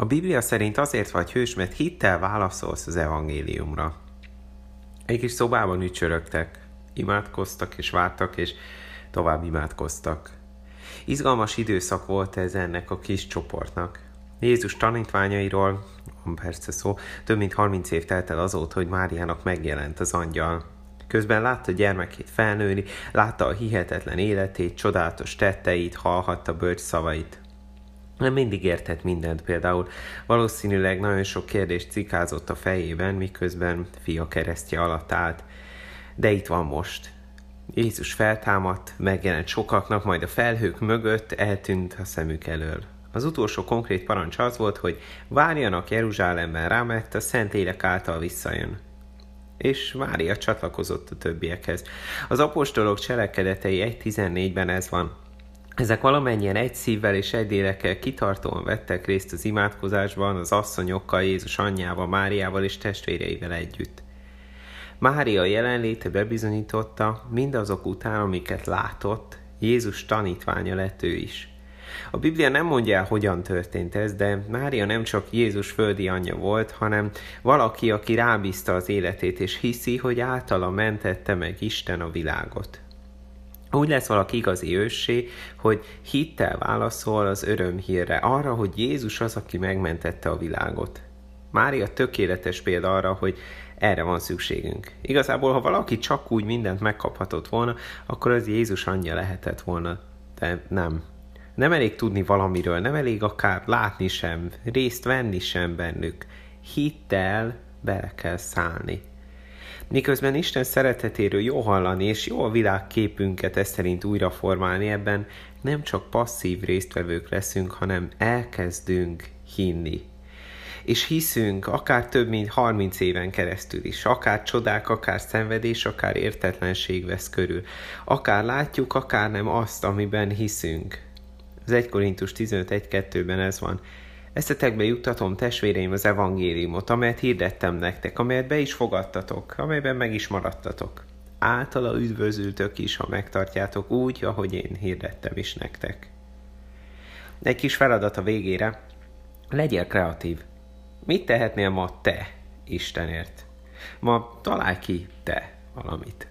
A Biblia szerint azért vagy hős, mert hittel válaszolsz az evangéliumra. Egy kis szobában ücsörögtek, imádkoztak és vártak, és tovább imádkoztak. Izgalmas időszak volt ez ennek a kis csoportnak. Jézus tanítványairól, van persze szó, több mint 30 év telt el azóta, hogy Máriának megjelent az angyal. Közben látta gyermekét felnőni, látta a hihetetlen életét, csodálatos tetteit, hallhatta bölcs szavait. Nem mindig értett mindent például. Valószínűleg nagyon sok kérdést cikázott a fejében, miközben fia keresztje alatt állt. De itt van most. Jézus feltámadt, megjelent sokaknak, majd a felhők mögött eltűnt a szemük elől. Az utolsó konkrét parancs az volt, hogy várjanak Jeruzsálemben rá, mert a Élek által visszajön. És Mária csatlakozott a többiekhez. Az apostolok cselekedetei 1.14-ben ez van. Ezek valamennyien egy szívvel és egy lélekkel kitartóan vettek részt az imádkozásban, az asszonyokkal, Jézus anyjával, Máriával és testvéreivel együtt. Mária jelenléte bebizonyította, mindazok után, amiket látott, Jézus tanítványa lett ő is. A Biblia nem mondja el, hogyan történt ez, de Mária nem csak Jézus földi anyja volt, hanem valaki, aki rábízta az életét, és hiszi, hogy általa mentette meg Isten a világot. Úgy lesz valaki igazi őssé, hogy hittel válaszol az örömhírre, arra, hogy Jézus az, aki megmentette a világot. Mária tökéletes példa arra, hogy erre van szükségünk. Igazából, ha valaki csak úgy mindent megkaphatott volna, akkor az Jézus anyja lehetett volna, de nem. Nem elég tudni valamiről, nem elég akár látni sem, részt venni sem bennük. Hittel bele kell szállni. Miközben Isten szeretetéről jó hallani, és jó a világképünket ezt szerint újra formálni, ebben nem csak passzív résztvevők leszünk, hanem elkezdünk hinni. És hiszünk akár több mint 30 éven keresztül is, akár csodák, akár szenvedés, akár értetlenség vesz körül. Akár látjuk, akár nem azt, amiben hiszünk. Az 1 Korintus 15.1.2-ben ez van. Eszetekbe juttatom testvéreim az evangéliumot, amelyet hirdettem nektek, amelyet be is fogadtatok, amelyben meg is maradtatok. Általa üdvözültök is, ha megtartjátok úgy, ahogy én hirdettem is nektek. Egy kis feladat a végére. Legyél kreatív. Mit tehetnél ma te Istenért? Ma találj ki te valamit.